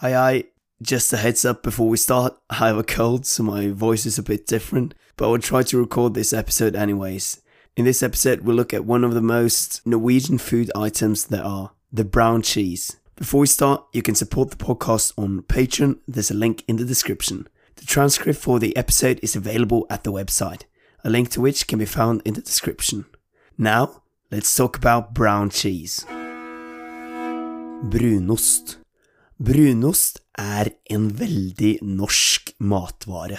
Hi, hi. Just a heads up before we start. I have a cold, so my voice is a bit different, but I will try to record this episode anyways. In this episode, we'll look at one of the most Norwegian food items there are the brown cheese. Before we start, you can support the podcast on Patreon. There's a link in the description. The transcript for the episode is available at the website, a link to which can be found in the description. Now, let's talk about brown cheese. Brunost. Brunost er en veldig norsk matvare.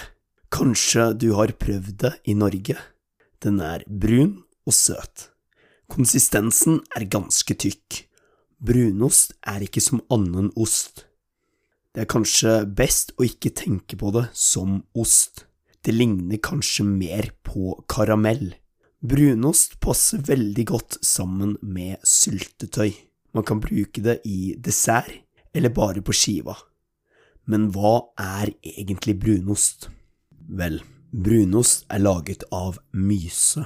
Kanskje du har prøvd det i Norge? Den er brun og søt. Konsistensen er ganske tykk. Brunost er ikke som annen ost. Det er kanskje best å ikke tenke på det som ost. Det ligner kanskje mer på karamell. Brunost passer veldig godt sammen med syltetøy. Man kan bruke det i dessert, eller bare på skiva. Men hva er egentlig brunost? Vel, brunost er laget av myse.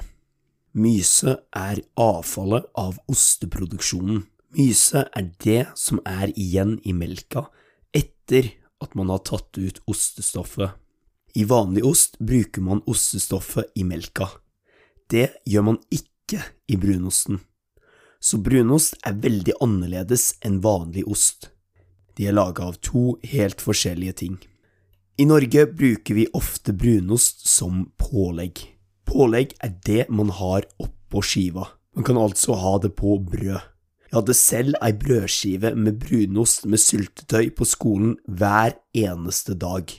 Myse er avfallet av osteproduksjonen. Myse er det som er igjen i melka etter at man har tatt ut ostestoffet. I vanlig ost bruker man ostestoffet i melka. Det gjør man ikke i brunosten. Så brunost er veldig annerledes enn vanlig ost. De er laga av to helt forskjellige ting. I Norge bruker vi ofte brunost som pålegg. Pålegg er det man har oppå skiva. Man kan altså ha det på brød. Jeg hadde selv ei brødskive med brunost med syltetøy på skolen hver eneste dag.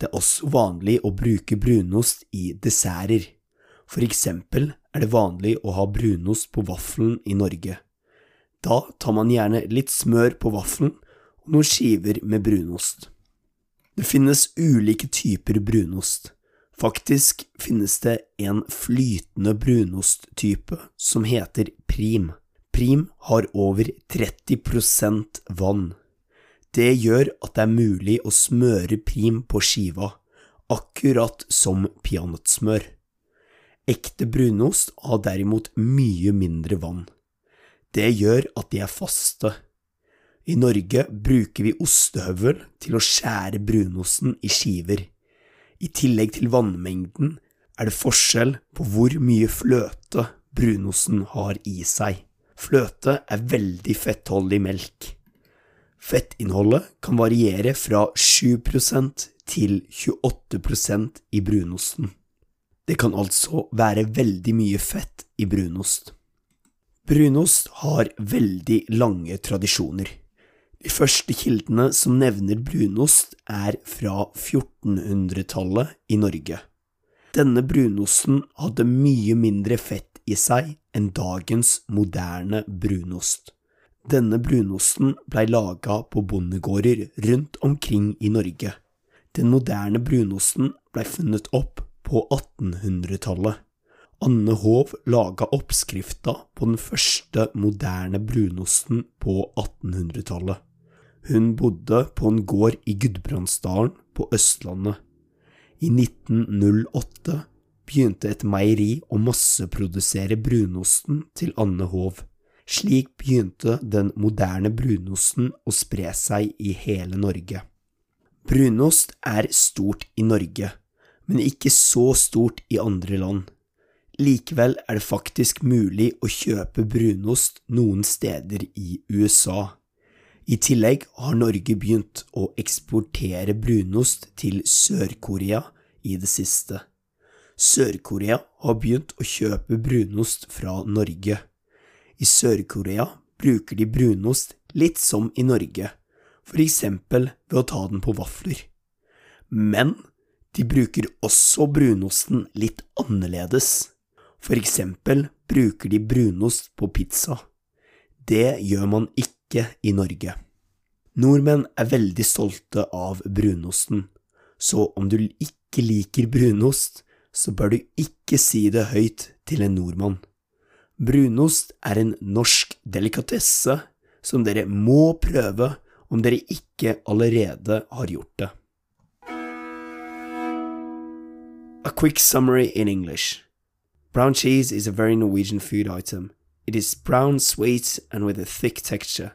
Det er også vanlig å bruke brunost i desserter. For eksempel er det vanlig å ha brunost på vaffelen i Norge. Da tar man gjerne litt smør på vaffelen noen skiver med brunost. Det finnes ulike typer brunost. Faktisk finnes det en flytende brunosttype som heter prim. Prim har over 30% vann. Det gjør at det er mulig å smøre prim på skiva, akkurat som peanøttsmør. Ekte brunost har derimot mye mindre vann. Det gjør at de er faste. I Norge bruker vi ostehøvel til å skjære brunosten i skiver. I tillegg til vannmengden er det forskjell på hvor mye fløte brunosten har i seg. Fløte er veldig fettholdig melk. Fettinnholdet kan variere fra 7% til 28% i brunosten. Det kan altså være veldig mye fett i brunost. Brunost har veldig lange tradisjoner. De første kildene som nevner brunost, er fra 1400-tallet i Norge. Denne brunosten hadde mye mindre fett i seg enn dagens moderne brunost. Denne brunosten blei laga på bondegårder rundt omkring i Norge. Den moderne brunosten blei funnet opp på 1800-tallet. Anne Hov laga oppskrifta på den første moderne brunosten på 1800-tallet. Hun bodde på en gård i Gudbrandsdalen på Østlandet. I 1908 begynte et meieri å masseprodusere brunosten til Anne Hov. Slik begynte den moderne brunosten å spre seg i hele Norge. Brunost er stort i Norge, men ikke så stort i andre land. Likevel er det faktisk mulig å kjøpe brunost noen steder i USA. I tillegg har Norge begynt å eksportere brunost til Sør-Korea i det siste. Sør-Korea har begynt å kjøpe brunost fra Norge. I Sør-Korea bruker de brunost litt som i Norge, for eksempel ved å ta den på vafler. Men de bruker også brunosten litt annerledes. For eksempel bruker de brunost på pizza. Det gjør man ikke i Norge. Nordmenn er veldig stolte av brunosten, så om du ikke liker brunost, så bør du ikke si det høyt til en nordmann. Brunost er en norsk delikatesse som dere må prøve om dere ikke allerede har gjort det. A quick summary in English. Brown cheese is a very Norwegian food item. It is brown, sweet, and with a thick texture.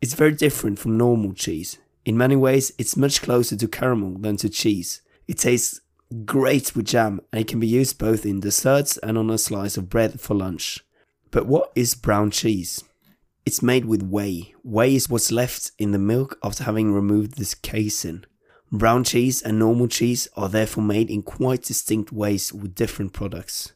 It's very different from normal cheese. In many ways, it's much closer to caramel than to cheese. It tastes great with jam and it can be used both in desserts and on a slice of bread for lunch. But what is brown cheese? It's made with whey. Whey is what's left in the milk after having removed this casein. Brown cheese and normal cheese are therefore made in quite distinct ways with different products.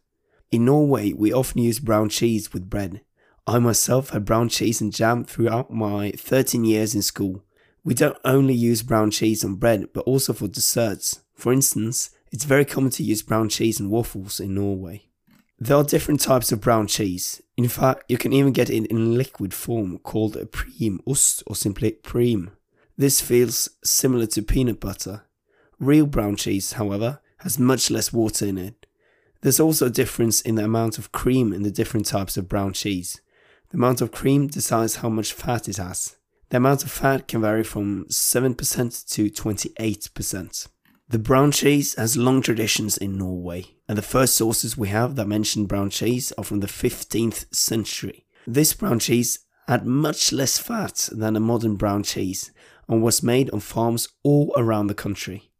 In Norway, we often use brown cheese with bread. I myself had brown cheese and jam throughout my 13 years in school. We don't only use brown cheese on bread, but also for desserts. For instance, it's very common to use brown cheese and waffles in Norway. There are different types of brown cheese. In fact, you can even get it in liquid form called a ost or simply prim. This feels similar to peanut butter. Real brown cheese, however, has much less water in it. There's also a difference in the amount of cream in the different types of brown cheese. The amount of cream decides how much fat it has. The amount of fat can vary from 7% to 28%. The brown cheese has long traditions in Norway, and the first sources we have that mention brown cheese are from the 15th century. This brown cheese had much less fat than a modern brown cheese and was made on farms all around the country.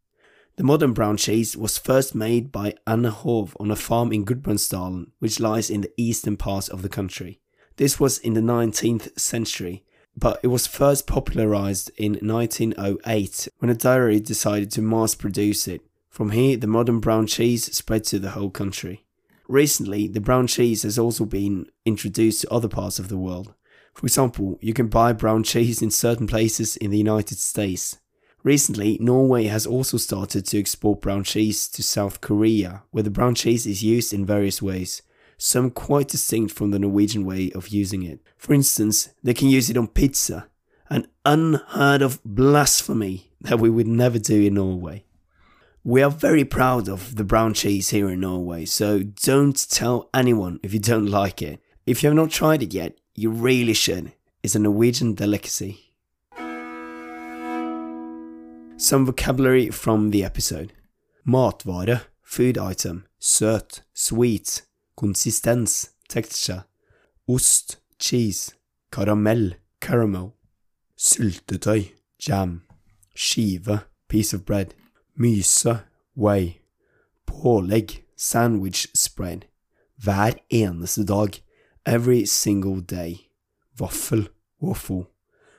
The modern brown cheese was first made by Anne Hov on a farm in Gudbrandsdalen, which lies in the eastern part of the country. This was in the 19th century, but it was first popularized in 1908 when a dairy decided to mass produce it. From here, the modern brown cheese spread to the whole country. Recently, the brown cheese has also been introduced to other parts of the world. For example, you can buy brown cheese in certain places in the United States. Recently, Norway has also started to export brown cheese to South Korea, where the brown cheese is used in various ways, some quite distinct from the Norwegian way of using it. For instance, they can use it on pizza, an unheard of blasphemy that we would never do in Norway. We are very proud of the brown cheese here in Norway, so don't tell anyone if you don't like it. If you have not tried it yet, you really should. It's a Norwegian delicacy. Some vocabulary from the episode. Matvare, food item, søt, sweet, konsistens, texture, ost, cheese, karamell, caramel, syltetøy, jam, skive, piece of bread, myse, whey, pålegg, sandwich spread, hver eneste dag, every single day, vaffel, waffle,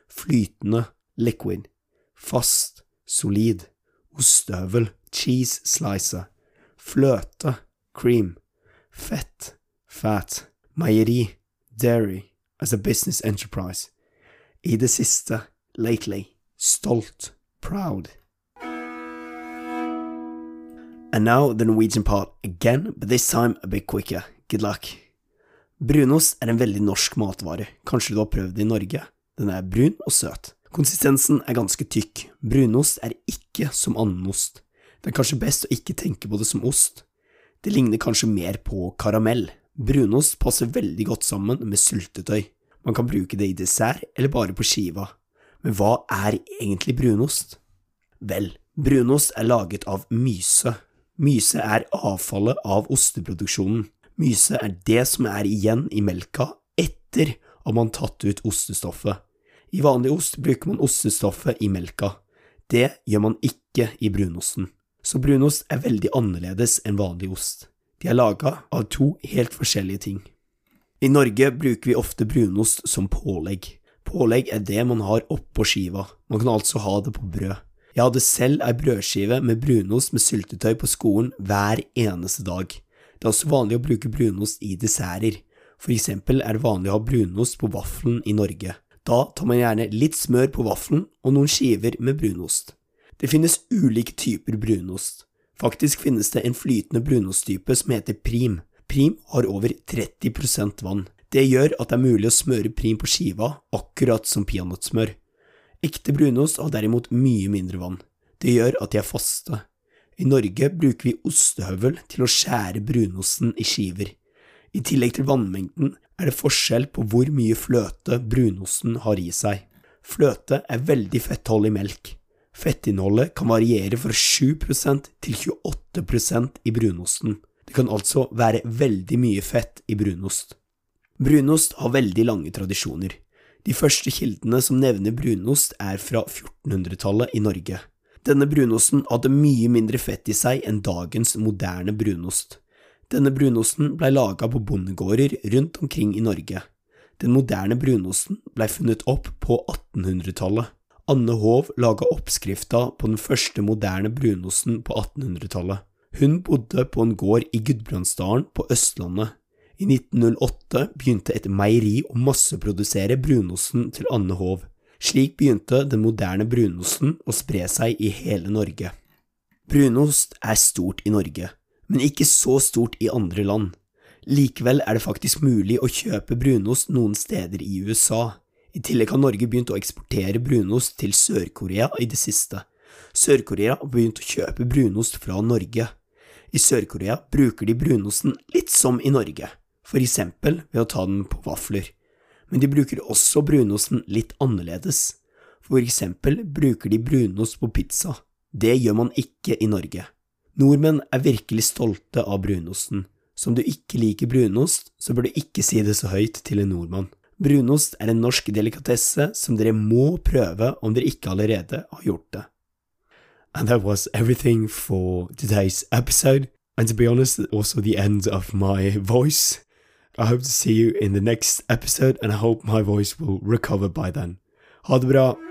flytende, liquid, fast, solid, ostehøvel, cheese slicer, fløte, cream, fett, fat, meieri, dairy, as a business enterprise. I det siste, lately, stolt, proud. And now the Norwegian part again, but this time a bit quicker. Good luck. Brunost er en veldig norsk matvare, kanskje du har prøvd det i Norge. Den er brun og søt. Konsistensen er ganske tykk. Brunost er ikke som annen ost. Det er kanskje best å ikke tenke på det som ost. Det ligner kanskje mer på karamell. Brunost passer veldig godt sammen med syltetøy. Man kan bruke det i dessert eller bare på skiva. Men hva er egentlig brunost? Vel, brunost er laget av myse. Myse er avfallet av osteproduksjonen. Myse er det som er igjen i melka etter at man tatt ut ostestoffet. I vanlig ost bruker man ostestoffet i melka. Det gjør man ikke i brunosten. Så brunost er veldig annerledes enn vanlig ost. De er laga av to helt forskjellige ting. I Norge bruker vi ofte brunost som pålegg. Pålegg er det man har oppå skiva, man kan altså ha det på brød. Jeg hadde selv ei brødskive med brunost med syltetøy på skolen hver eneste dag. Det er også vanlig å bruke brunost i desserter. For eksempel er det vanlig å ha brunost på vaffelen i Norge. Da tar man gjerne litt smør på vaffelen og noen skiver med brunost. Det finnes ulike typer brunost. Faktisk finnes det en flytende brunosttype som heter prim. Prim har over 30% vann. Det gjør at det er mulig å smøre prim på skiva, akkurat som peanøttsmør. Ekte brunost har derimot mye mindre vann. Det gjør at de er faste. I Norge bruker vi ostehøvel til å skjære brunosten i skiver. I tillegg til vannmengden er det forskjell på hvor mye fløte brunosten har i seg. Fløte er veldig fettholdig melk. Fettinnholdet kan variere fra 7% til 28% i brunosten. Det kan altså være veldig mye fett i brunost. Brunost har veldig lange tradisjoner. De første kildene som nevner brunost, er fra 1400-tallet i Norge. Denne brunosten hadde mye mindre fett i seg enn dagens moderne brunost. Denne brunosten blei laga på bondegårder rundt omkring i Norge. Den moderne brunosten blei funnet opp på 1800-tallet. Anne Hov laga oppskrifta på den første moderne brunosten på 1800-tallet. Hun bodde på en gård i Gudbrandsdalen på Østlandet. I 1908 begynte et meieri å masseprodusere brunosten til Anne Hov. Slik begynte den moderne brunosten å spre seg i hele Norge. Brunost er stort i Norge, men ikke så stort i andre land. Likevel er det faktisk mulig å kjøpe brunost noen steder i USA. I tillegg har Norge begynt å eksportere brunost til Sør-Korea i det siste. Sør-Korea har begynt å kjøpe brunost fra Norge. I Sør-Korea bruker de brunosten litt som i Norge for eksempel ved å ta den på vafler, men de bruker også brunosten litt annerledes. For eksempel bruker de brunost på pizza. Det gjør man ikke i Norge. Nordmenn er virkelig stolte av brunosten. Så om du ikke liker brunost, så bør du ikke si det så høyt til en nordmann. Brunost er en norsk delikatesse som dere må prøve om dere ikke allerede har gjort det. And that was everything for today's episode. And to be honest, also the end of my voice. I hope to see you in the next episode, and I hope my voice will recover by then. Ha det bra!